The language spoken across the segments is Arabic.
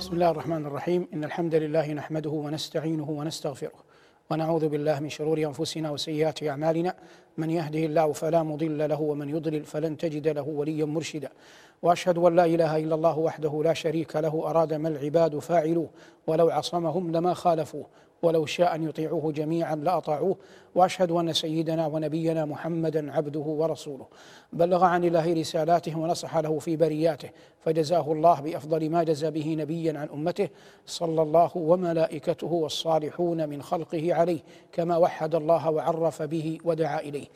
بسم الله الرحمن الرحيم إن الحمد لله نحمده ونستعينه ونستغفره ونعوذ بالله من شرور أنفسنا وسيئات أعمالنا من يهده الله فلا مضل له ومن يضلل فلن تجد له وليا مرشدا وأشهد أن لا إله إلا الله وحده لا شريك له أراد ما العباد فاعلوه ولو عصمهم لما خالفوه ولو شاء أن يطيعوه جميعا لأطاعوه وأشهد أن سيدنا ونبينا محمدا عبده ورسوله. بلغ عن الله رسالاته ونصح له في برياته فجزاه الله بأفضل ما جزى به نبيا عن أمته صلى الله وملائكته والصالحون من خلقه عليه كما وحد الله وعرف به ودعا إليه.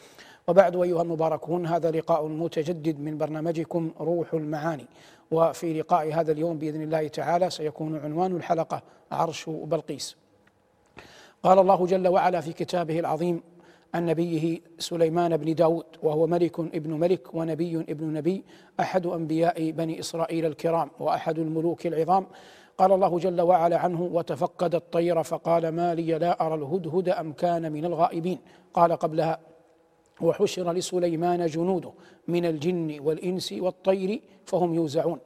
وبعد أيها المباركون هذا لقاء متجدد من برنامجكم روح المعاني. وفي لقاء هذا اليوم بإذن الله تعالى سيكون عنوان الحلقة عرش بلقيس. قال الله جل وعلا في كتابه العظيم عن نبيه سليمان بن داود وهو ملك ابن ملك ونبي ابن نبي أحد أنبياء بني إسرائيل الكرام وأحد الملوك العظام. قال الله جل وعلا عنه وتفقد الطير فقال ما لي لا أرى الهدهد أم كان من الغائبين قال قبلها وحشر لسليمان جنوده من الجن والإنس والطير فهم يوزعون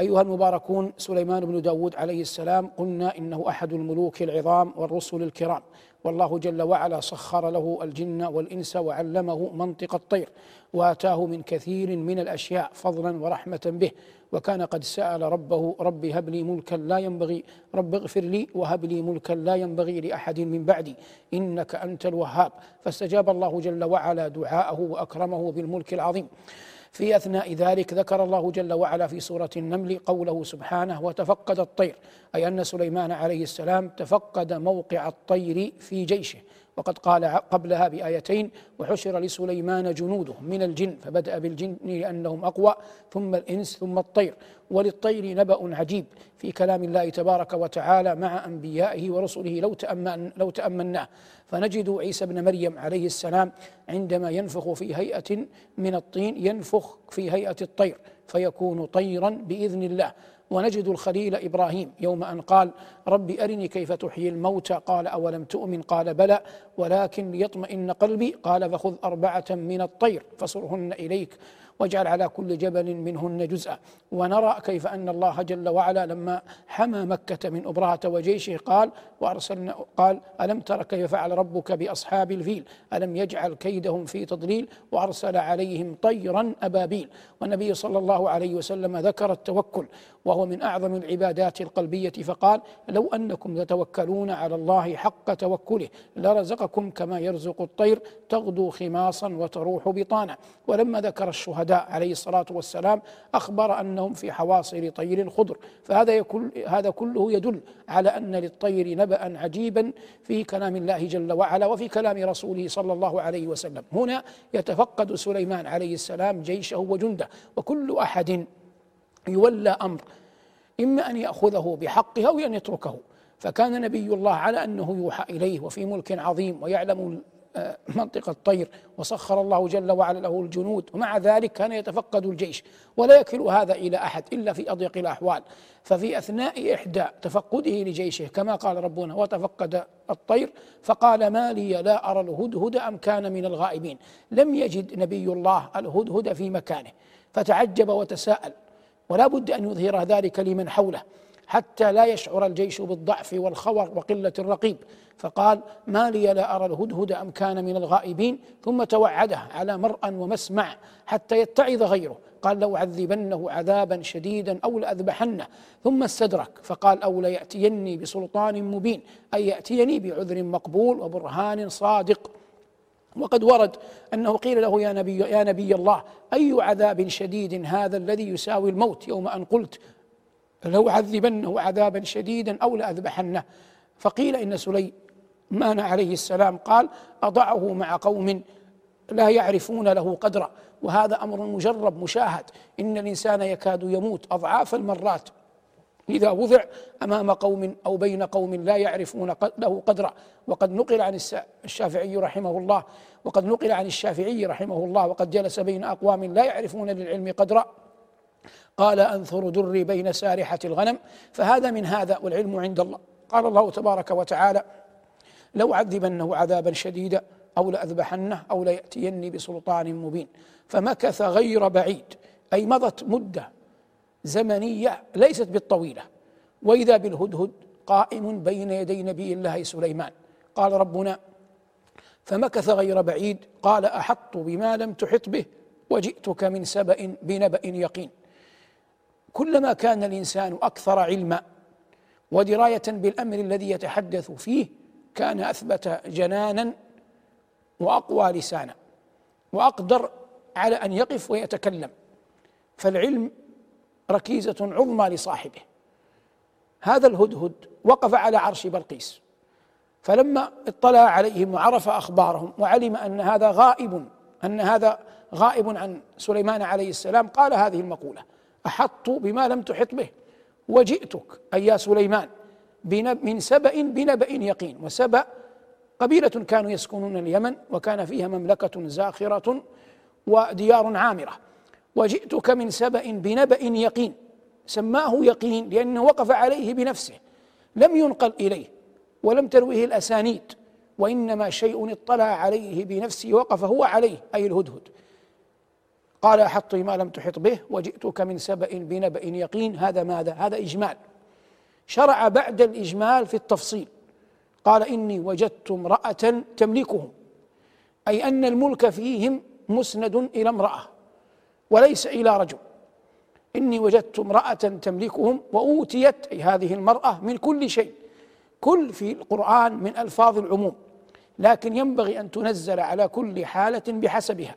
أيها المباركون سليمان بن داود عليه السلام قلنا إنه أحد الملوك العظام والرسل الكرام. والله جل وعلا سخر له الجن والإنس وعلمه منطق الطير وآتاه من كثير من الأشياء فضلا ورحمة به. وكان قد سأل ربه رب هب لي ملكا لا ينبغي رب اغفر لي وهب لي ملكا لا ينبغي لأحد من بعدي إنك أنت الوهاب. فاستجاب الله جل وعلا دعاءه وأكرمه بالملك العظيم. في أثناء ذلك ذكر الله جل وعلا في سورة النمل قوله سبحانه وتفقد الطير أي أن سليمان عليه السلام تفقد موقع الطير في جيشه. وقد قال قبلها بآيتين وحشر لسليمان جنوده من الجن فبدأ بالجن لأنهم أقوى ثم الإنس ثم الطير. وللطير نبأ عجيب في كلام الله تبارك وتعالى مع أنبيائه ورسله لو تأمن لو تأمناه. فنجد عيسى بن مريم عليه السلام عندما ينفخ في هيئة من الطين ينفخ في هيئة الطير فيكون طيرا بإذن الله. ونجد الخليل إبراهيم يوم أن قال رب أرني كيف تحيي الموتى؟ قال أولم تؤمن؟ قال بلى. ولكن ليطمئن قلبي؟ قال فخذ أربعة من الطير فصرهن إليك. واجعل على كل جبل منهن جزءا. ونرى كيف أن الله جل وعلا لما حمى مكة من أبرهة وجيشه قال وأرسلنا قال ألم تر كيف فعل ربك بأصحاب الفيل؟ ألم يجعل كيدهم في تضليل وأرسل عليهم طيرا أبابيل؟ والنبي صلى الله عليه وسلم ذكر التوكل وهو من أعظم العبادات القلبية فقال لو أنكم تتوكلون على الله حق توكله لرزقكم كما يرزق الطير تغدو خماصا وتروح بطانا. ولما ذكر الشهداء عليه الصلاة والسلام أخبر أنهم في حواصل طير خضر فهذا يكل هذا كله يدل على أن للطير نبأ عجيبا في كلام الله جل وعلا وفي كلام رسوله صلى الله عليه وسلم. هنا يتفقد سليمان عليه السلام جيشه وجنده وكل أحد يولى أمر إما أن يأخذه بحقه أو أن يتركه. فكان نبي الله على أنه يوحى إليه وفي ملك عظيم ويعلم منطق الطير وسخر الله جل وعلا له الجنود ومع ذلك كان يتفقد الجيش ولا يكل هذا إلى أحد إلا في أضيق الأحوال. ففي أثناء إحدى تفقده لجيشه كما قال ربنا وتفقد الطير فقال ما لي لا أرى الهدهد أم كان من الغائبين. لم يجد نبي الله الهدهد في مكانه فتعجب وتساءل ولا بد أن يظهر ذلك لمن حوله. حتى لا يشعر الجيش بالضعف والخور وقلة الرقيب. فقال ما لي لا أرى الهدهد أم كان من الغائبين. ثم توعده على مرأى ومسمع حتى يتعظ غيره. قال لو عذبنه عذابا شديدا أو لأذبحنه. ثم استدرك فقال أو ليأتيني بسلطان مبين أي يأتيني بعذر مقبول وبرهان صادق. وقد ورد أنه قيل له يا نبي يا نبي الله أي عذاب شديد هذا الذي يساوي الموت يوم أن قلت لو عذبنه عذابا شديدا أو لاذبحنه فقيل إن سليمان عليه السلام قال أضعه مع قوم لا يعرفون له قدرا. وهذا أمر مجرب مشاهد. إن الإنسان يكاد يموت أضعاف المرات إذا وضع أمام قوم أو بين قوم لا يعرفون له قدرا. وقد نقل عن الشافعي رحمه الله. وقد نقل عن الشافعي رحمه الله. وقد جلس بين أقوام لا يعرفون للعلم قدرا. قال أنثر دري بين سارحة الغنم فهذا من هذا والعلم عند الله. قال الله تبارك وتعالى لو عذبنه عذابا شديدا أو لأذبحنه أو ليأتيني بسلطان مبين فمكث غير بعيد أي مضت مدة زمنية ليست بالطويلة وإذا بالهدهد قائم بين يدي نبي الله سليمان. قال ربنا فمكث غير بعيد قال أحط بما لم تحط به وجئتك من سبأ بنبأ يقين. كلما كان الإنسان أكثر علما ودراية بالأمر الذي يتحدث فيه كان أثبت جنانا وأقوى لسانا وأقدر على أن يقف ويتكلم. فالعلم ركيزة عظمى لصاحبه. هذا الهدهد وقف على عرش بلقيس. فلما اطلع عليهم وعرف أخبارهم وعلم أن هذا غائب أن هذا غائب عن سليمان عليه السلام قال هذه المقولة أحط بما لم تحط به. وجئتك اي يا سليمان من سبأ بنبأ يقين. وسبأ قبيلة كانوا يسكنون اليمن وكان فيها مملكة زاخرة وديار عامرة. وجئتك من سبأ بنبأ يقين. سماه يقين لأنه وقف عليه بنفسه. لم ينقل إليه ولم ترويه الأسانيد. وإنما شيء اطلع عليه بنفسه وقف هو عليه أي الهدهد. قال أحط ما لم تحط به وجئتك من سبأ بنبأ يقين. هذا ماذا؟ هذا إجمال. شرع بعد الإجمال في التفصيل. قال إني وجدت امرأة تملكهم أي أن الملك فيهم مسند إلى امرأة وليس إلى رجل. إني وجدت امرأة تملكهم وأوتيت أي هذه المرأة من كل شيء. كل في القرآن من ألفاظ العموم. لكن ينبغي أن تنزل على كل حالة بحسبها.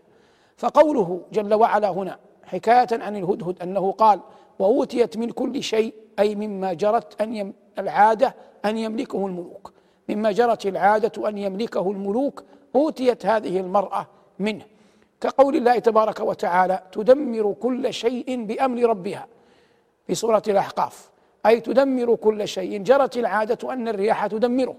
فقوله جل وعلا هنا حكاية عن الهدهد أنه قال وأوتيت من كل شيء أي مما جرت أن يم العادة أن يملكه الملوك. مما جرت العادة أن يملكه الملوك أوتيت هذه المرأة منه. كقول الله تبارك وتعالى تدمر كل شيء بأمر ربها. في سورة الأحقاف أي تدمر كل شيء جرت العادة أن الرياح تدمره.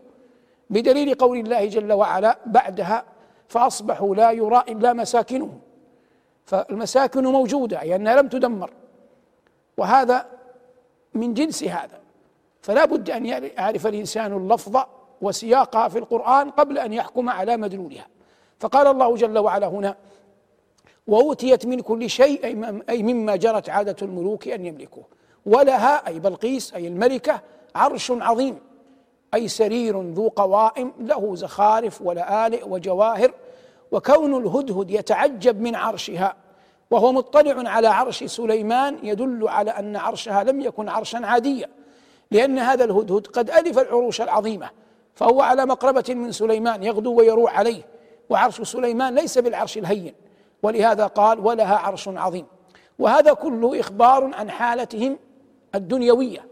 بدليل قول الله جل وعلا بعدها فأصبحوا لا يرى إلا مساكنهم. فالمساكن موجودة أي أنها لم تدمر. وهذا من جنس هذا. فلا بد أن يعرف الإنسان اللفظ وسياقها في القرآن قبل أن يحكم على مدلولها. فقال الله جل وعلا هنا وأوتيت من كل شيء أي مما جرت عادة الملوك أن يملكوه. ولها أي بلقيس أي الملكة عرش عظيم. أي سرير ذو قوائم له زخارف ولآلئ وجواهر وكون الهدهد يتعجب من عرشها وهو مطلع على عرش سليمان يدل على أن عرشها لم يكن عرشا عاديا لأن هذا الهدهد قد ألف العروش العظيمة فهو على مقربة من سليمان يغدو ويروح عليه وعرش سليمان ليس بالعرش الهين ولهذا قال ولها عرش عظيم وهذا كله إخبار عن حالتهم الدنيوية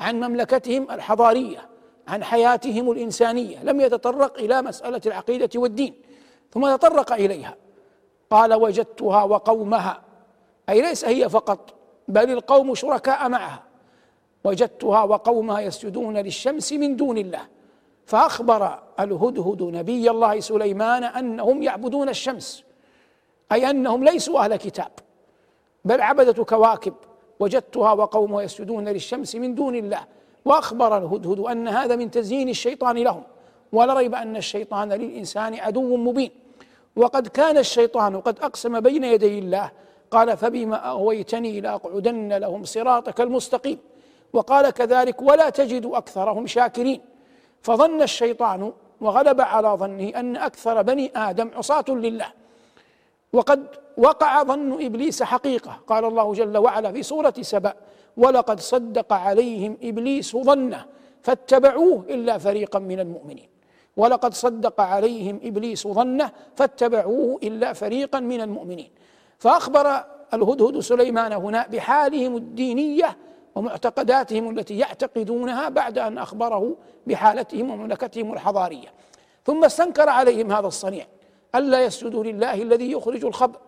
عن مملكتهم الحضارية عن حياتهم الإنسانية لم يتطرق إلى مسألة العقيدة والدين. ثم تطرق إليها. قال وجدتها وقومها. أي ليس هي فقط بل القوم شركاء معها. وجدتها وقومها يسجدون للشمس من دون الله. فأخبر الهدهد نبي الله سليمان أنهم يعبدون الشمس أي أنهم ليسوا أهل كتاب بل عبدة كواكب. وجدتها وقومها يسجدون للشمس من دون الله. وأخبر الهدهد أن هذا من تزيين الشيطان لهم. ولا ريب أن الشيطان للإنسان عدو مبين. وقد كان الشيطان قد أقسم بين يدي الله. قال فبما أغويتني لأقعدن لهم صراطك المستقيم. وقال كذلك ولا تجد أكثرهم شاكرين. فظن الشيطان وغلب على ظنه أن أكثر بني آدم عصاة لله. وقد وقع ظن إبليس حقيقة. قال الله جل وعلا في سورة سبأ ولقد صدق عليهم إبليس ظنه فاتبعوه إلا فريقا من المؤمنين. ولقد صدق عليهم إبليس ظنه فاتبعوه إلا فريقا من المؤمنين. فأخبر الهدهد سليمان هنا بحالهم الدينية ومعتقداتهم التي يعتقدونها بعد أن أخبره بحالتهم ومملكتهم الحضارية. ثم استنكر عليهم هذا الصنيع ألا يسجدوا لله الذي يخرج الخبر.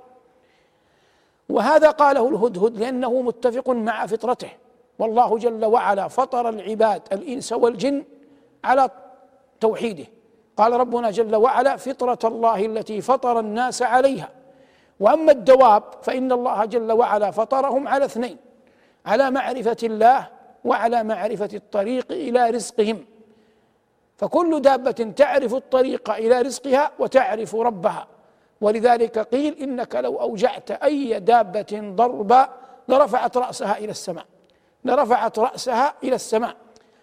وهذا قاله الهدهد لأنه متفق مع فطرته. والله جل وعلا فطر العباد الإنس والجن على توحيده. قال ربنا جل وعلا فطرة الله التي فطر الناس عليها. وأما الدواب فإن الله جل وعلا فطرهم على اثنين على معرفة الله وعلى معرفة الطريق إلى رزقهم. فكل دابة تعرف الطريق إلى رزقها وتعرف ربها. ولذلك قيل إنك لو أوجعت أي دابة ضربا لرفعت رأسها إلى السماء لرفعت رأسها إلى السماء.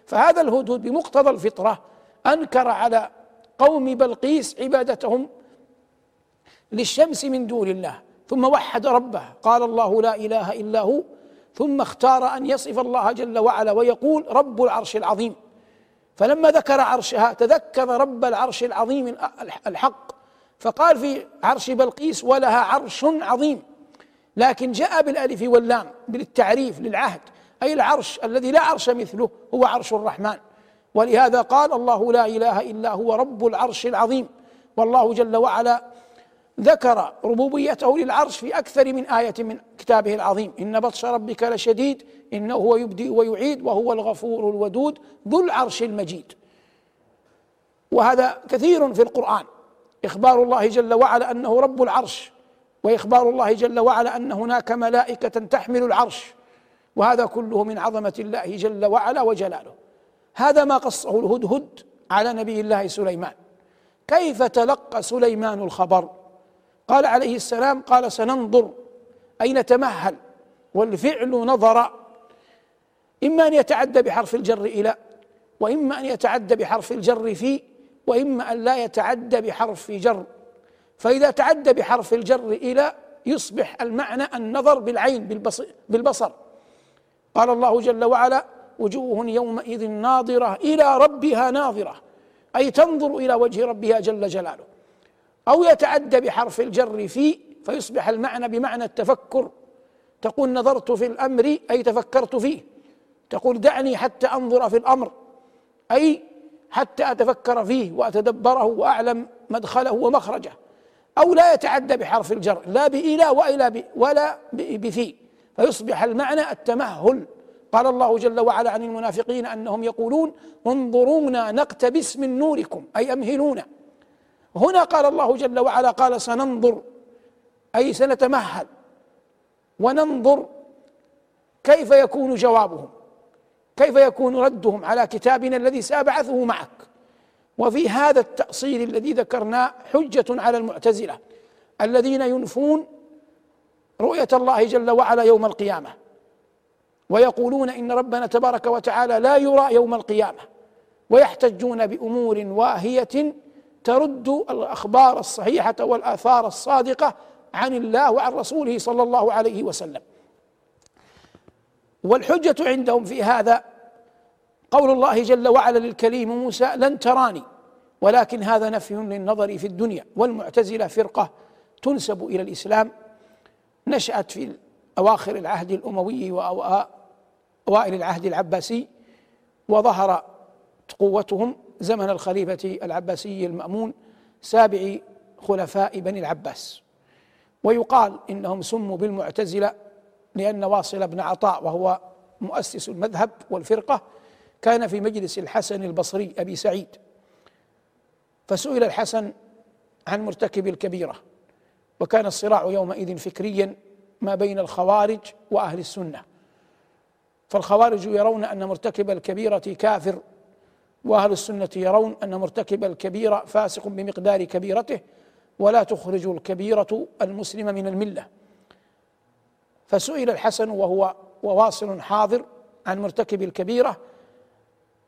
فهذا الهدهد بمقتضى الفطرة أنكر على قوم بلقيس عبادتهم للشمس من دون الله. ثم وحد ربه. قال الله لا إله إلا هو. ثم اختار أن يصف الله جل وعلا ويقول رب العرش العظيم. فلما ذكر عرشها تذكر رب العرش العظيم الحق. فقال في عرش بلقيس ولها عرش عظيم. لكن جاء بالألف واللام بالتعريف للعهد. أي العرش الذي لا عرش مثله هو عرش الرحمن. ولهذا قال الله لا إله إلا هو رب العرش العظيم. والله جل وعلا ذكر ربوبيته للعرش في أكثر من آية من كتابه العظيم. إن بطش ربك لشديد إنه هو يبدئ ويعيد وهو الغفور الودود ذو العرش المجيد. وهذا كثير في القرآن. إخبار الله جل وعلا أنه رب العرش وإخبار الله جل وعلا أن هناك ملائكة تحمل العرش. وهذا كله من عظمة الله جل وعلا وجلاله. هذا ما قصه الهدهد على نبي الله سليمان. كيف تلقى سليمان الخبر؟ قال عليه السلام قال سننظر اي نتمهل والفعل نظر. إما أن يتعدى بحرف الجر إلى وإما أن يتعدى بحرف الجر في وإما أن لا يتعدى بحرف جر. فإذا تعدى بحرف الجر إلى يصبح المعنى النظر بالعين بالبصر, بالبصر. قال الله جل وعلا وجوه يومئذ ناظرة إلى ربها ناظرة. أي تنظر إلى وجه ربها جل جلاله. أو يتعدى بحرف الجر في فيصبح المعنى بمعنى التفكر. تقول نظرت في الأمر أي تفكرت فيه. تقول دعني حتى أنظر في الأمر أي حتى أتفكر فيه وأتدبره وأعلم مدخله ومخرجه. أو لا يتعدى بحرف الجر لا بإلى وإلى ولا بفي. فيصبح المعنى التمهل. قال الله جل وعلا عن المنافقين أنهم يقولون انظرونا نقتبس من نوركم أي أمهلونا. هنا قال الله جل وعلا قال سننظر أي سنتمهل وننظر كيف يكون جوابهم كيف يكون ردهم على كتابنا الذي سأبعثه معك. وفي هذا التأصيل الذي ذكرناه حجة على المعتزلة الذين ينفون رؤية الله جل وعلا يوم القيامة. ويقولون إن ربنا تبارك وتعالى لا يرى يوم القيامة ويحتجون بأمور واهية ترد الأخبار الصحيحة والآثار الصادقة عن الله وعن رسوله صلى الله عليه وسلم. والحجة عندهم في هذا قول الله جل وعلا للكريم موسى لن تراني ولكن هذا نفي للنظر في الدنيا والمعتزلة فرقة تنسب إلى الإسلام نشأت في اواخر العهد الأموي واوائل العهد العباسي وظهر قوتهم زمن الخليفة العباسي المأمون سابع خلفاء بني العباس. ويقال إنهم سموا بالمعتزلة لأن واصل بن عطاء وهو مؤسس المذهب والفرقة كان في مجلس الحسن البصري أبي سعيد. فسئل الحسن عن مرتكب الكبيرة وكان الصراع يومئذ فكريا ما بين الخوارج وأهل السنة. فالخوارج يرون أن مرتكب الكبيره كافر وأهل السنة يرون أن مرتكب الكبيره فاسق بمقدار كبيرته ولا تخرج الكبيرة المسلم من الملة. فسئل الحسن وهو وواصل حاضر عن مرتكب الكبيرة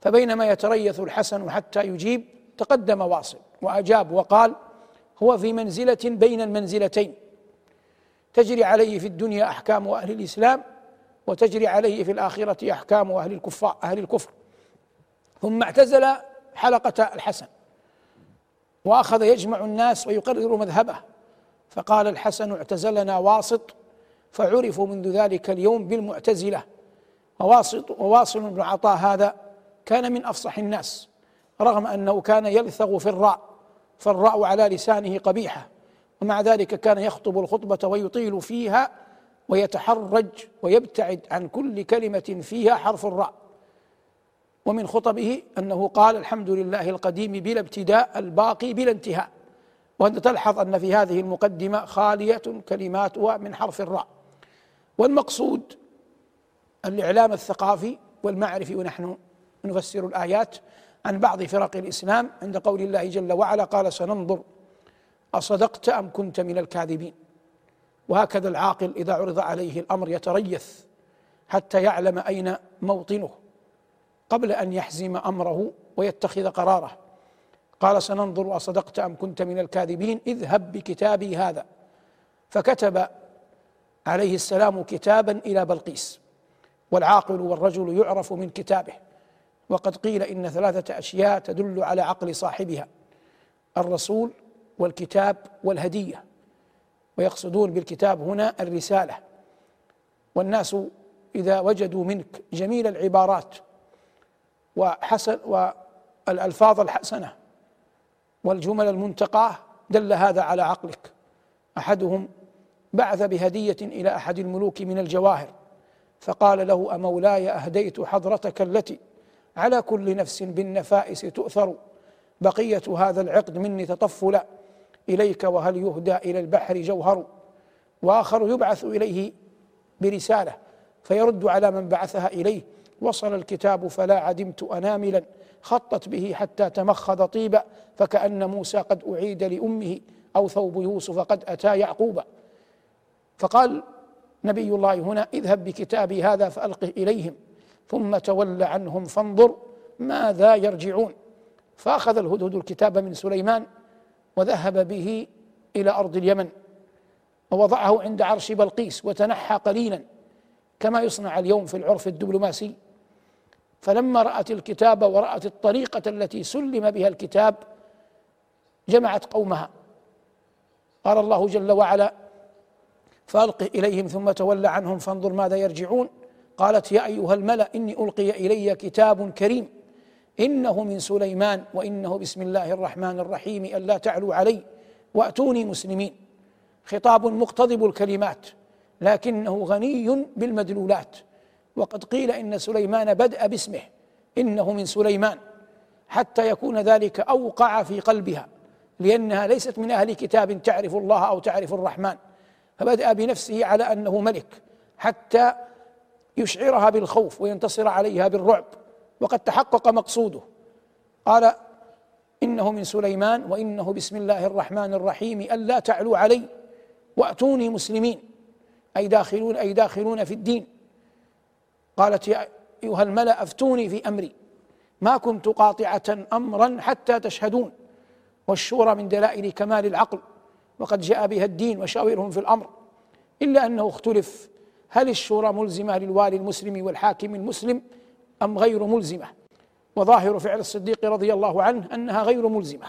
فبينما يتريث الحسن حتى يجيب تقدم واصل وأجاب وقال هو في منزلة بين المنزلتين تجري عليه في الدنيا أحكام أهل الإسلام وتجري عليه في الآخرة أحكام أهل الكفار أهل الكفر. ثم اعتزل حلقة الحسن. وأخذ يجمع الناس ويقرر مذهبه. فقال الحسن اعتزلنا واسط فعرفوا منذ ذلك اليوم بالمعتزلة. وواسط وواصل بن عطاء هذا كان من أفصح الناس رغم أنه كان يلثغ في الراء. فالراء على لسانه قبيحة. ومع ذلك كان يخطب الخطبة ويطيل فيها ويتحرج ويبتعد عن كل كلمة فيها حرف الراء. ومن خطبه أنه قال الحمد لله القديم بلا ابتداء الباقي بلا انتهاء. وأنت تلحظ أن في هذه المقدمة خالية كلماتها من حرف الراء. والمقصود الإعلام الثقافي والمعرفي ونحن نفسر الآيات عن بعض فرق الإسلام عند قول الله جل وعلا قال سننظر أصدقت أم كنت من الكاذبين؟ وهكذا العاقل إذا عرض عليه الأمر يتريث حتى يعلم أين موطنه قبل أن يحزم أمره ويتخذ قراره. قال سننظر أصدقت أم كنت من الكاذبين؟ اذهب بكتابي هذا. فكتب عليه السلام كتابا إلى بلقيس والعاقل والرجل يعرف من كتابه وقد قيل إن ثلاثة أشياء تدل على عقل صاحبها الرسول والكتاب والهدية. ويقصدون بالكتاب هنا الرسالة. والناس إذا وجدوا منك جميل العبارات وحسن والألفاظ الحسنة والجمل المنتقاة دل هذا على عقلك. أحدهم بعث بهدية إلى أحد الملوك من الجواهر فقال له امولاي أهديت حضرتك التي على كل نفس بالنفائس تؤثر بقية هذا العقد مني تطفلا إليك وهل يهدى إلى البحر جوهر؟ وآخر يبعث إليه برسالة فيرد على من بعثها إليه. وصل الكتاب فلا عدمت أناملا خطت به حتى تمخض طيبا فكأن موسى قد أعيد لأمه أو ثوب يوسف قد أتى يعقوبا فقال نبي الله هنا اذهب بكتابي هذا فألقه إليهم ثم تول عنهم فانظر ماذا يرجعون. فأخذ الهدهد الكتاب من سليمان وذهب به إلى أرض اليمن ووضعه عند عرش بلقيس وتنحى قليلا كما يصنع اليوم في العرف الدبلوماسي. فلما رأت الكتاب ورأت الطريقة التي سلم بها الكتاب جمعت قومها. قال الله جل وعلا فألقه إليهم ثم تولى عنهم فانظر ماذا يرجعون. قالت يا أيها الملأ إني ألقي إلي كتاب كريم. إنه من سليمان وإنه بسم الله الرحمن الرحيم ألا تعلوا علي وأتوني مسلمين. خطاب مقتضب الكلمات لكنه غني بالمدلولات. وقد قيل إن سليمان بدأ باسمه إنه من سليمان حتى يكون ذلك أوقع في قلبها لأنها ليست من أهل كتاب تعرف الله أو تعرف الرحمن. فبدأ بنفسه على أنه ملك حتى يشعرها بالخوف وينتصر عليها بالرعب. وقد تحقق مقصوده. قال إنه من سليمان وإنه بسم الله الرحمن الرحيم ألا تعلوا علي وأتوني مسلمين أي داخلون أي داخلون في الدين. قالت يا أيها الملأ أفتوني في أمري. ما كنت قاطعة أمرا حتى تشهدون والشورى من دلائل كمال العقل وقد جاء بها الدين وشاورهم في الأمر إلا أنه اختلف. هل الشورى ملزمة للوالي المسلم والحاكم المسلم أم غير ملزمة؟ وظاهر فعل الصديق رضي الله عنه أنها غير ملزمة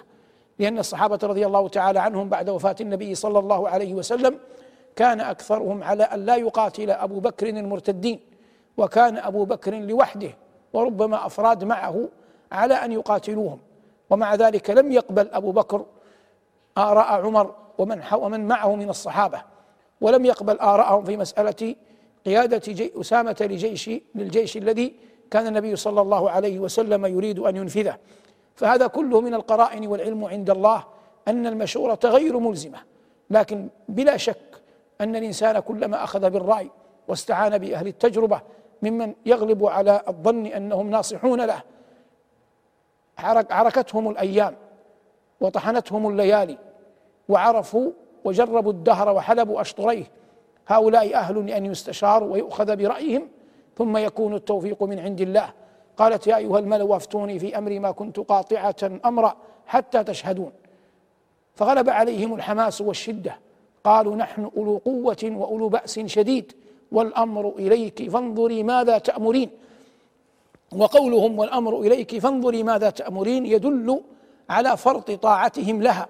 لأن الصحابة رضي الله تعالى عنهم بعد وفاة النبي صلى الله عليه وسلم كان أكثرهم على أن لا يقاتل أبو بكر المرتدين وكان أبو بكر لوحده وربما أفراد معه على أن يقاتلوهم. ومع ذلك لم يقبل أبو بكر آراء عمر ومن ومن معه من الصحابة ولم يقبل آراءهم في مسألة قيادة جي أسامة لجيش للجيش الذي كان النبي صلى الله عليه وسلم يريد أن ينفذه. فهذا كله من القرائن والعلم عند الله أن المشورة غير ملزمة. لكن بلا شك أن الإنسان كلما أخذ بالرأي واستعان بأهل التجربة ممن يغلب على الظن أنهم ناصحون له عركتهم الأيام وطحنتهم الليالي وعرفوا وجربوا الدهر وحلبوا أشطريه. هؤلاء أهل لأن يستشاروا ويؤخذ برأيهم ثم يكون التوفيق من عند الله. قالت يا أيها الملأ وأفتوني في أمري ما كنت قاطعة أمرا حتى تشهدون. فغلب عليهم الحماس والشدة. قالوا نحن أولو قوة وأولو بأس شديد. والأمر إليك فانظري ماذا تأمرين. وقولهم والأمر إليك فانظري ماذا تأمرين يدل على فرط طاعتهم لها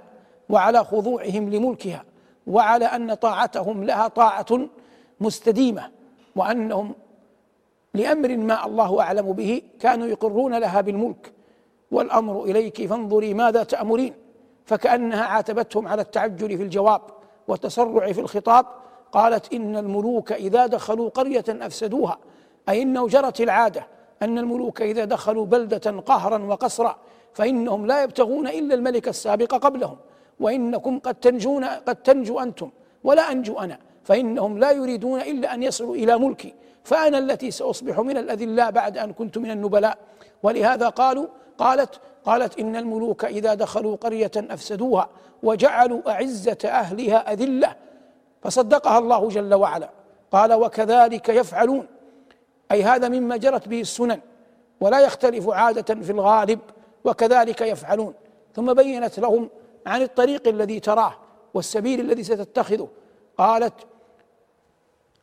وعلى خضوعهم لملكها وعلى أن طاعتهم لها طاعة مستديمة وأنهم لأمر ما الله أعلم به كانوا يقرون لها بالملك. والأمر إليك فانظري ماذا تأمرين. فكأنها عاتبتهم على التعجل في الجواب والتسرع في الخطاب. قالت إن الملوك إذا دخلوا قرية أفسدوها. أي إنه جرت العادة أن الملوك إذا دخلوا بلدة قهرا وقصرا. فإنهم لا يبتغون إلا الملك السابق قبلهم. وإنكم قد تنجون قد تنجو أنتم ولا أنجو أنا. فإنهم لا يريدون إلا أن يصلوا إلى ملكي. فأنا التي سأصبح من الأذلاء بعد أن كنت من النبلاء. ولهذا قالوا قالت قالت إن الملوك إذا دخلوا قرية أفسدوها وجعلوا أعزة أهلها أذلة. فصدقها الله جل وعلا. قال وكذلك يفعلون. أي هذا مما جرت به السنن. ولا يختلف عادة في الغالب. وكذلك يفعلون. ثم بينت لهم عن الطريق الذي تراه والسبيل الذي ستتخذه. قالت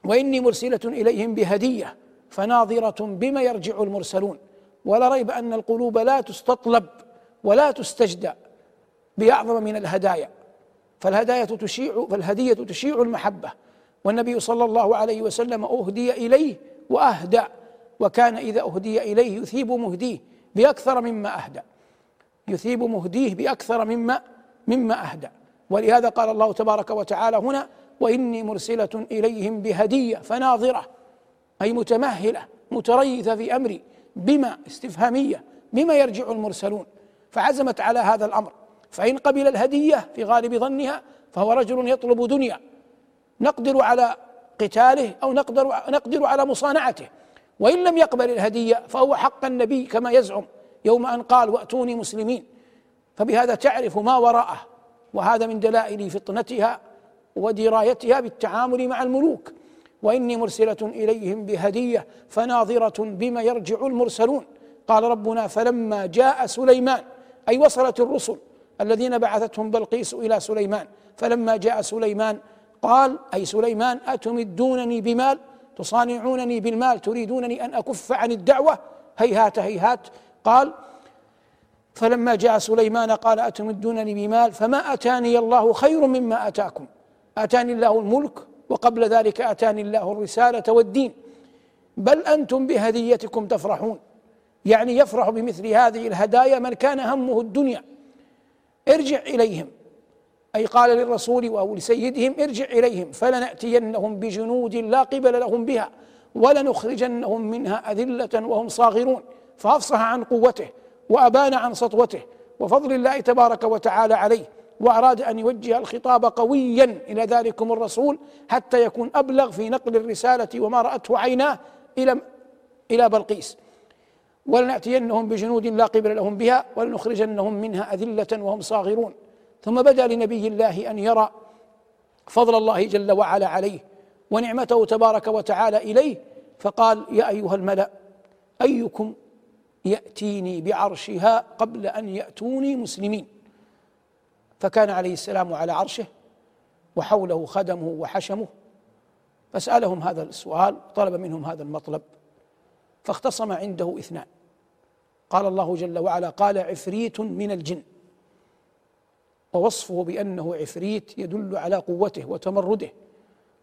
وإني مرسلة إليهم بهدية فناظرة بما يرجع المرسلون. ولا ريب أن القلوب لا تستطلب ولا تستجدى بأعظم من الهدايا. فالهدايا تشيع فالهدية تشيع المحبة. والنبي صلى الله عليه وسلم أهدي إليه وأهدى وكان إذا أهدي إليه يثيب مهديه بأكثر مما أهدى يثيب مهديه بأكثر مما مما أهدى ولهذا قال الله تبارك وتعالى هنا وإني مرسلة إليهم بهدية فناظرة أي متمهلة متريثة في أمري بما استفهامية بما يرجع المرسلون. فعزمت على هذا الأمر. فإن قبل الهدية في غالب ظنها فهو رجل يطلب دنيا. نقدر على قتاله أو نقدر نقدر على مصانعته. وإن لم يقبل الهدية فهو حق النبي كما يزعم يوم أن قال وأتوني مسلمين. فبهذا تعرف ما وراءه. وهذا من دلائل فطنتها ودرايتها بالتعامل مع الملوك. وإني مرسلة إليهم بهدية فناظرة بما يرجع المرسلون. قال ربنا فلما جاء سليمان أي وصلت الرسل الذين بعثتهم بلقيس إلى سليمان فلما جاء سليمان قال أي سليمان أتمدونني بمال؟ تصانعونني بالمال؟ تريدونني أن أكف عن الدعوة؟ هيهات هيهات. قال فلما جاء سليمان قال أتمدونني بمال؟ فما أتاني الله خير مما أتاكم. آتاني الله الملك وقبل ذلك آتاني الله الرسالة والدين. بل أنتم بهديتكم تفرحون. يعني يفرح بمثل هذه الهدايا من كان همه الدنيا. ارجع إليهم. أي قال للرسول أو لسيدهم ارجع إليهم. فلنأتينهم بجنود لا قبل لهم بها ولنخرجنهم منها أذلة وهم صاغرون. فأفصح عن قوته وأبان عن سطوته. وفضل الله تبارك وتعالى عليه. وأراد أن يوجه الخطاب قويا إلى ذلكم الرسول حتى يكون أبلغ في نقل الرسالة وما رأته عيناه إلى إلى بلقيس. ولنأتينهم بجنود لا قبل لهم بها ولنخرجنهم منها أذلة وهم صاغرون. ثم بدأ لنبي الله أن يرى فضل الله جل وعلا عليه ونعمته تبارك وتعالى إليه فقال يا أيها الملأ أيكم يأتيني بعرشها قبل أن يأتوني مسلمين؟ فكان عليه السلام على عرشه وحوله خدمه وحشمه. فسألهم هذا السؤال طلب منهم هذا المطلب فاختصم عنده اثنان. قال الله جل وعلا قال عفريت من الجن. ووصفه بأنه عفريت يدل على قوته وتمرده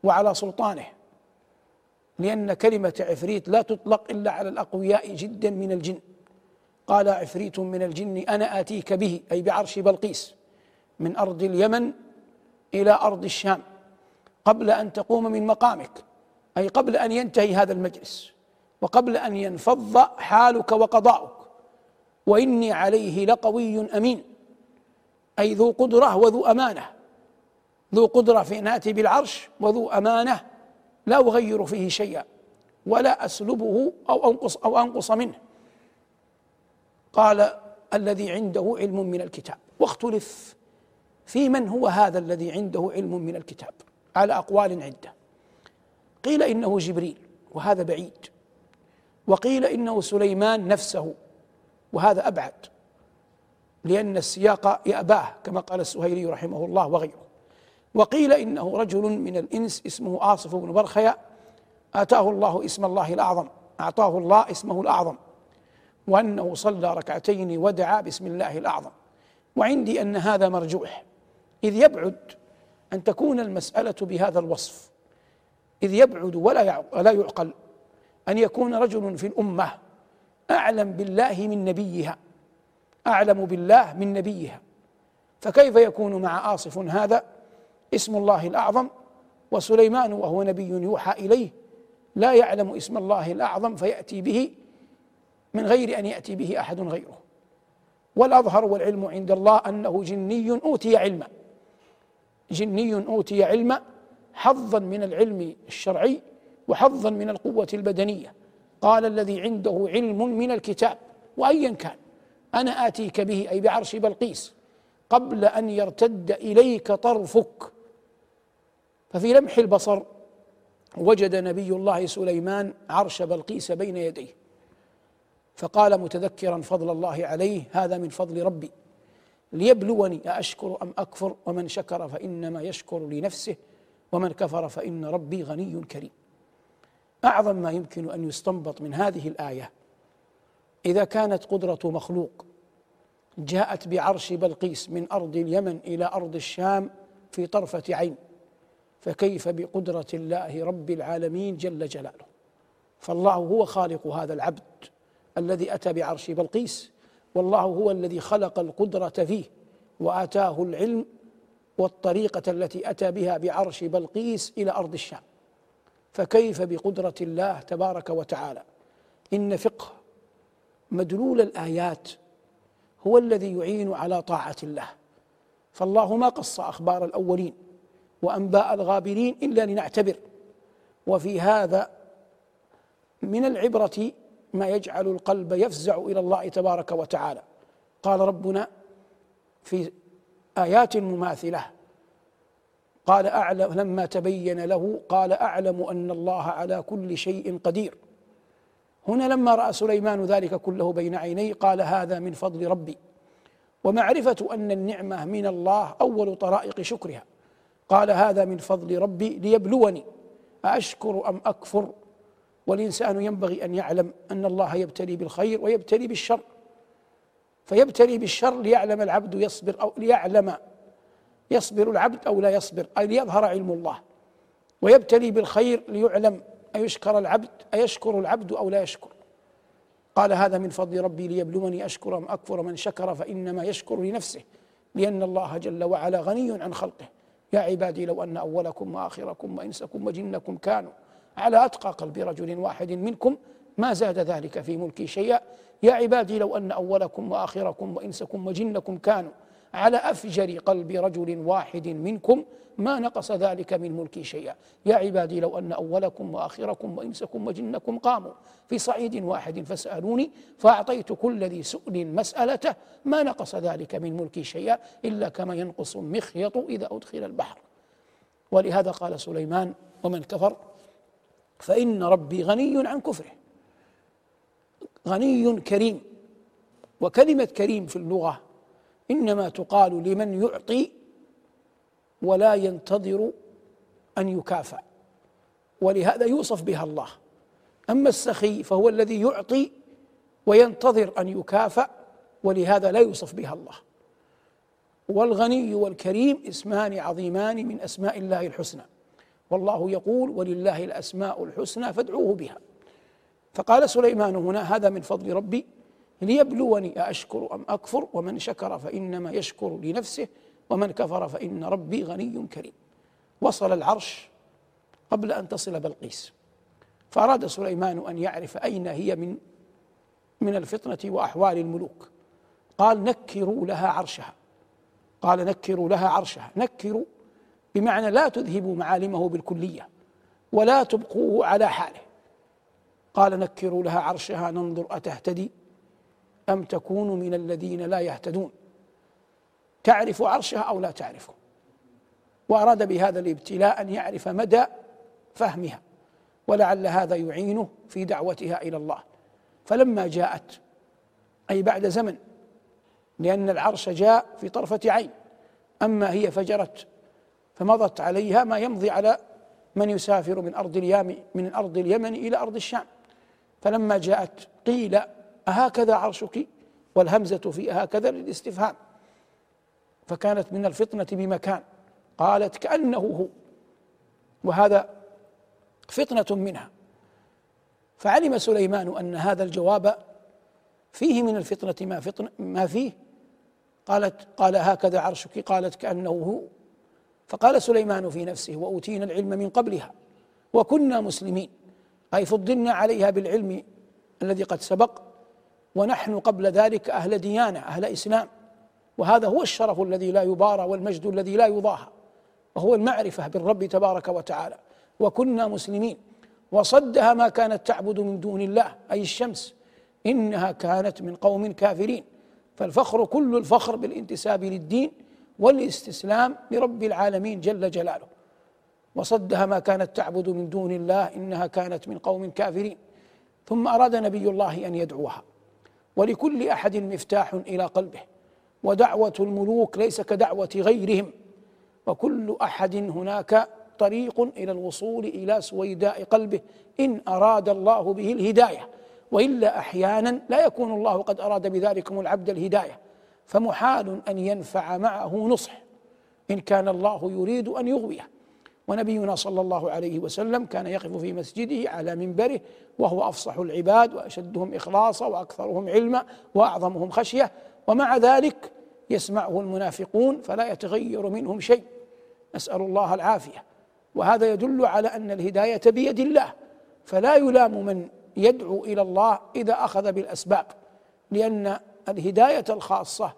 وعلى سلطانه لأن كلمة عفريت لا تطلق إلا على الأقوياء جدا من الجن. قال عفريت من الجن أنا آتيك به أي بعرش بلقيس. من أرض اليمن إلى أرض الشام قبل أن تقوم من مقامك أي قبل أن ينتهي هذا المجلس وقبل أن ينفض حالك وقضاؤك. وإني عليه لقوي أمين أي ذو قدرة وذو أمانة. ذو قدرة في أن آتي بالعرش وذو أمانة لا أغير فيه شيئا ولا أسلبه أو انقص أو أنقص منه. قال الذي عنده علم من الكتاب واختلف في من هو هذا الذي عنده علم من الكتاب على أقوال عدة. قيل إنه جبريل وهذا بعيد. وقيل إنه سليمان نفسه وهذا أبعد. لأن السياق يأباه كما قال السهيلي رحمه الله وغيره. وقيل إنه رجل من الإنس اسمه آصف بن برخيا آتاه الله اسم الله الأعظم. أعطاه الله اسمه الأعظم. وأنه صلى ركعتين ودعا باسم الله الأعظم. وعندي أن هذا مرجوح. إذ يبعد أن تكون المسألة بهذا الوصف. إذ يبعد ولا ولا يعقل أن يكون رجل في الأمة أعلم بالله من نبيها أعلم بالله من نبيها. فكيف يكون مع آصف هذا؟ اسم الله الأعظم وسليمان وهو نبي يوحى إليه. لا يعلم اسم الله الأعظم فيأتي به من غير أن يأتي به أحد غيره. والأظهر والعلم عند الله أنه جني أوتي علما. جني أوتي علما حظا من العلم الشرعي وحظا من القوة البدنية. قال الذي عنده علم من الكتاب وايا كان أنا آتيك به أي بعرش بلقيس قبل أن يرتد إليك طرفك. ففي لمح البصر وجد نبي الله سليمان عرش بلقيس بين يديه. فقال متذكرا فضل الله عليه هذا من فضل ربي. ليبلوني أأشكر أم أكفر؟ ومن شكر فإنما يشكر لنفسه ومن كفر فإن ربي غني كريم. أعظم ما يمكن أن يستنبط من هذه الآية إذا كانت قدرة مخلوق جاءت بعرش بلقيس من أرض اليمن إلى أرض الشام في طرفة عين فكيف بقدرة الله رب العالمين جل جلاله؟ فالله هو خالق هذا العبد الذي أتى بعرش بلقيس والله هو الذي خلق القدرة فيه وآتاه العلم والطريقة التي أتى بها بعرش بلقيس إلى أرض الشام. فكيف بقدرة الله تبارك وتعالى؟ إن فقه مدلول الآيات هو الذي يعين على طاعة الله. فالله ما قص أخبار الأولين وأنباء الغابرين إلا لنعتبر. وفي هذا من العبرة ما يجعل القلب يفزع إلى الله تبارك وتعالى. قال ربنا في آيات مماثلة. قال أعلم لما تبين له قال أعلم أن الله على كل شيء قدير. هنا لما رأى سليمان ذلك كله بين عينيه قال هذا من فضل ربي. ومعرفة أن النعمة من الله أول طرائق شكرها. قال هذا من فضل ربي ليبلوني. أأشكر أم أكفر؟ والإنسان ينبغي أن يعلم أن الله يبتلي بالخير ويبتلي بالشر. فيبتلي بالشر ليعلم العبد يصبر أو ليعلم يصبر العبد أو لا يصبر أي ليظهر علم الله. ويبتلي بالخير ليعلم أيشكر العبد أيشكر العبد أو لا يشكر. قال هذا من فضل ربي ليبلوني أشكر أم أكفر من شكر فإنما يشكر لنفسه لأن الله جل وعلا غني عن خلقه. يا عبادي لو أن أولكم وآخركم وإنسكم وجنكم كانوا على أتقى قلب رجل واحد منكم ما زاد ذلك في ملكي شيئا. يا عبادي لو أن أولكم وآخركم وإنسكم وجنكم كانوا على أفجر قلب رجل واحد منكم ما نقص ذلك من ملكي شيئا. يا عبادي لو أن أولكم وآخركم وإنسكم وجنكم قاموا في صعيد واحد فاسألوني فأعطيت كل ذي سؤل مسألته ما نقص ذلك من ملكي شيئا إلا كما ينقص المخيط إذا أدخل البحر. ولهذا قال سليمان ومن كفر فإن ربي غني عن كفره. غني كريم. وكلمة كريم في اللغة إنما تقال لمن يعطي ولا ينتظر أن يكافأ. ولهذا يوصف بها الله. أما السخي فهو الذي يعطي وينتظر أن يكافأ ولهذا لا يوصف بها الله. والغني والكريم اسمان عظيمان من أسماء الله الحسنى. والله يقول ولله الأسماء الحسنى فادعوه بها. فقال سليمان هنا هذا من فضل ربي ليبلوني أأشكر أم أكفر؟ ومن شكر فإنما يشكر لنفسه ومن كفر فإن ربي غني كريم. وصل العرش قبل أن تصل بلقيس. فأراد سليمان أن يعرف أين هي من من الفطنة وأحوال الملوك. قال نكروا لها عرشها. قال نكروا لها عرشها. نكروا بمعنى لا تذهبوا معالمه بالكلية ولا تبقوه على حاله. قال نكروا لها عرشها ننظر أتهتدي أم تكون من الذين لا يهتدون. تعرف عرشها أو لا تعرفه وأراد بهذا الابتلاء أن يعرف مدى فهمها ولعل هذا يعينه في دعوتها إلى الله. فلما جاءت أي بعد زمن لأن العرش جاء في طرفة عين أما هي فجرت فمضت عليها ما يمضي على من يسافر من أرض اليمن من أرض اليمن إلى أرض الشام. فلما جاءت قيل أهكذا عرشك؟ والهمزة في هكذا للاستفهام. فكانت من الفطنة بمكان. قالت كأنه هو. وهذا فطنة منها. فعلم سليمان أن هذا الجواب فيه من الفطنة ما فطن ما فيه. قالت قال هكذا عرشك؟ قالت كأنه هو. فقال سليمان في نفسه وأوتينا العلم من قبلها وكنا مسلمين. أي فضلنا عليها بالعلم الذي قد سبق ونحن قبل ذلك أهل ديانة أهل إسلام. وهذا هو الشرف الذي لا يبارى والمجد الذي لا يضاهى وهو المعرفة بالرب تبارك وتعالى. وكنا مسلمين. وصدها ما كانت تعبد من دون الله أي الشمس. إنها كانت من قوم كافرين. فالفخر كل الفخر بالانتساب للدين والاستسلام لرب العالمين جل جلاله. وصدها ما كانت تعبد من دون الله إنها كانت من قوم كافرين. ثم أراد نبي الله أن يدعوها. ولكل أحد مفتاح إلى قلبه. ودعوة الملوك ليس كدعوة غيرهم. وكل أحد هناك طريق إلى الوصول إلى سويداء قلبه. إن أراد الله به الهداية. وإلا أحيانا لا يكون الله قد أراد بذلكم العبد الهداية. فمحال أن ينفع معه نصح إن كان الله يريد أن يغويه. ونبينا صلى الله عليه وسلم كان يقف في مسجده على منبره وهو أفصح العباد وأشدهم إخلاصا وأكثرهم علما وأعظمهم خشية. ومع ذلك يسمعه المنافقون فلا يتغير منهم شيء. نسأل الله العافية. وهذا يدل على أن الهداية بيد الله. فلا يلام من يدعو إلى الله إذا أخذ بالأسباب لأن الهداية الخاصة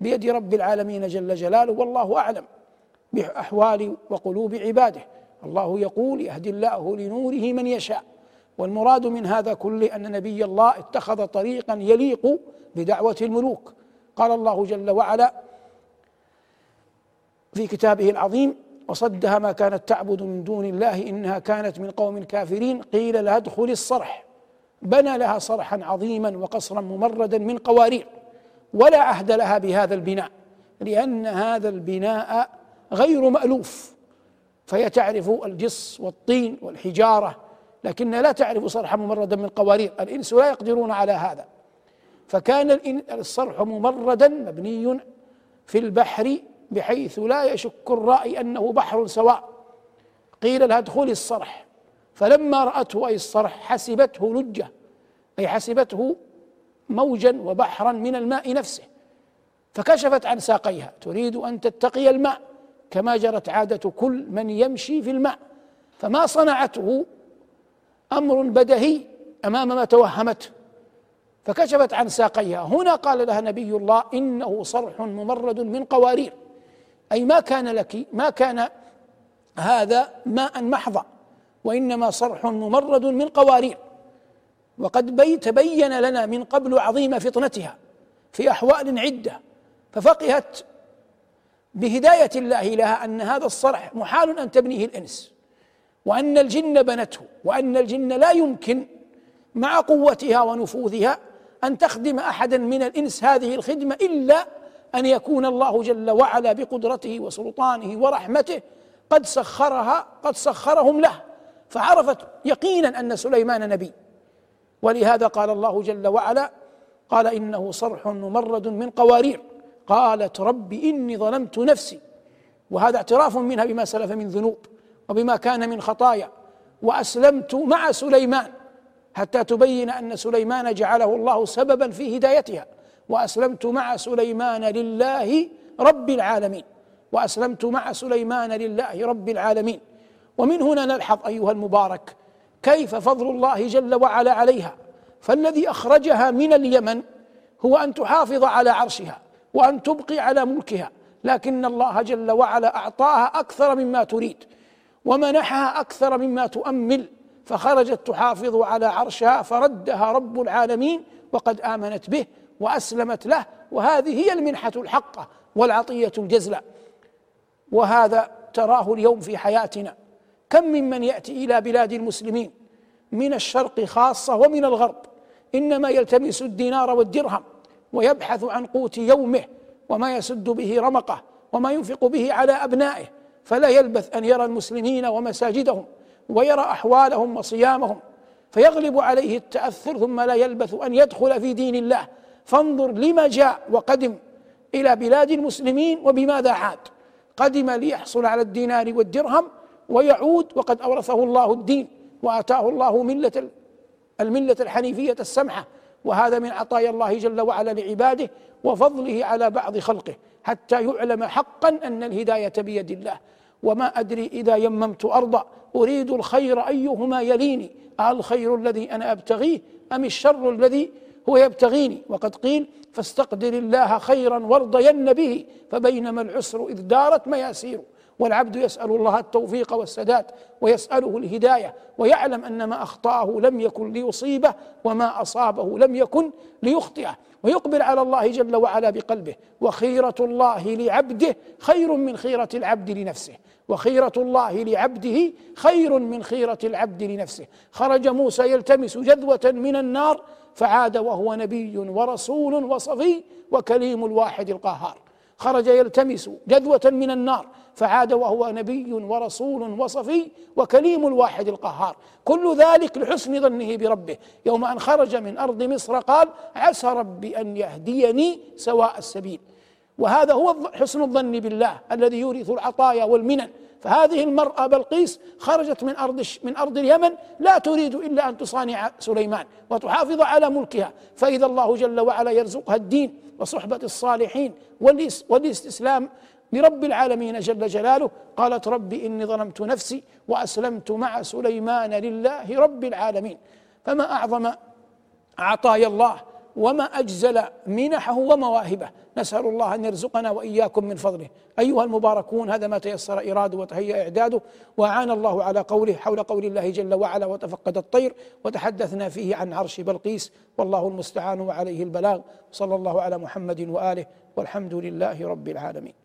بيد رب العالمين جل جلاله والله أعلم بأحوال وقلوب عباده. الله يقول يهدي الله لنوره من يشاء والمراد من هذا كله أن نبي الله اتخذ طريقا يليق بدعوة الملوك. قال الله جل وعلا في كتابه العظيم وصدها ما كانت تعبد من دون الله إنها كانت من قوم كافرين قيل لها ادخل الصرح بنى لها صرحا عظيما وقصرا ممردا من قوارير ولا عهد لها بهذا البناء لأن هذا البناء غير مألوف. فهي تعرف الجص والطين والحجارة لكنها لا تعرف صرحا ممردا من قوارير. الإنس لا يقدرون على هذا. فكان الصرح ممردا مبني في البحر بحيث لا يشك الرائي أنه بحر سواء. قيل لها ادخلي الصرح. فلما رأته أي الصرح حسبته لجه أي حسبته موجا وبحرا من الماء نفسه فكشفت عن ساقيها. تريد أن تتقي الماء كما جرت عادة كل من يمشي في الماء. فما صنعته أمر بدهي أمام ما توهمته فكشفت عن ساقيها. هنا قال لها نبي الله إنه صرح ممرد من قوارير. أي ما كان لك ما كان هذا ماء محضا. وإنما صرح ممرد من قوارير. وقد بي تبين لنا من قبل عظيم فطنتها في أحوال عدة ففقهت بهداية الله لها أن هذا الصرح محال أن تبنيه الإنس وأن الجن بنته وأن الجن لا يمكن مع قوتها ونفوذها أن تخدم أحدا من الإنس هذه الخدمة إلا أن يكون الله جل وعلا بقدرته وسلطانه ورحمته قد سخرها قد سخرهم له. فعرفت يقينا أن سليمان نبي. ولهذا قال الله جل وعلا قال إنه صرح ممرد من قوارير. قالت رب إني ظلمت نفسي. وهذا اعتراف منها بما سلف من ذنوب وبما كان من خطايا. وأسلمت مع سليمان حتى تبين أن سليمان جعله الله سببا في هدايتها. وأسلمت مع سليمان لله رب العالمين. وأسلمت مع سليمان لله رب العالمين. ومن هنا نلحظ أيها المبارك كيف فضل الله جل وعلا عليها. فالذي أخرجها من اليمن هو أن تحافظ على عرشها وأن تبقي على ملكها لكن الله جل وعلا أعطاها أكثر مما تريد ومنحها أكثر مما تؤمل فخرجت تحافظ على عرشها فردها رب العالمين وقد آمنت به وأسلمت له وهذه هي المنحة الحقة والعطية الجزلة. وهذا تراه اليوم في حياتنا. كم ممن يأتي إلى بلاد المسلمين من الشرق خاصة ومن الغرب. إنما يلتمس الدينار والدرهم ويبحث عن قوت يومه وما يسد به رمقه وما ينفق به على أبنائه. فلا يلبث أن يرى المسلمين ومساجدهم ويرى أحوالهم وصيامهم. فيغلب عليه التأثر ثم لا يلبث أن يدخل في دين الله. فانظر لما جاء وقدم إلى بلاد المسلمين وبماذا عاد. قدم ليحصل على الدينار والدرهم ويعود وقد أورثه الله الدين وأتاه الله ملة الملة الحنيفية السمحة. وهذا من عطايا الله جل وعلا لعباده وفضله على بعض خلقه حتى يعلم حقا أن الهداية بيد الله. وما أدري إذا يممت أرضا أريد الخير أيهما يليني؟ الخير الذي أنا أبتغيه أم الشر الذي هو يبتغيني؟ وقد قيل فاستقدر الله خيرا وارضين به فبينما العسر إذ دارت مياسير والعبد يسأل الله التوفيق والسداد ويسأله الهداية ويعلم أن ما أخطأه لم يكن ليصيبه وما أصابه لم يكن ليخطئه. ويقبل على الله جل وعلا بقلبه وخيرة الله لعبده خير من خيرة العبد لنفسه. وخيرة الله لعبده خير من خيرة العبد لنفسه. خرج موسى يلتمس جذوة من النار فعاد وهو نبي ورسول وصفي وكليم الواحد القهار. خرج يلتمس جذوة من النار فعاد وهو نبي ورسول وصفي وكليم الواحد القهار. كل ذلك لحسن ظنه بربه. يوم أن خرج من أرض مصر قال عسى ربي أن يهديني سواء السبيل. وهذا هو حسن الظن بالله الذي يورث العطايا والمنن. فهذه المرأة بلقيس خرجت من أرض من أرض اليمن لا تريد إلا أن تصانع سليمان وتحافظ على ملكها. فإذا الله جل وعلا يرزقها الدين وصحبة الصالحين والإستسلام لرب العالمين جل جلاله. قالت رب إني ظلمت نفسي وأسلمت مع سليمان لله رب العالمين. فما أعظم عطايا الله وما أجزل منحه ومواهبه. نسأل الله أن يرزقنا وإياكم من فضله. أيها المباركون هذا ما تيسر اراده وتهيأ اعداده وأعان الله على قوله حول قول الله جل وعلا وتفقد الطير وتحدثنا فيه عن عرش بلقيس والله المستعان وعليه البلاغ. صلى الله على محمد وآله والحمد لله رب العالمين.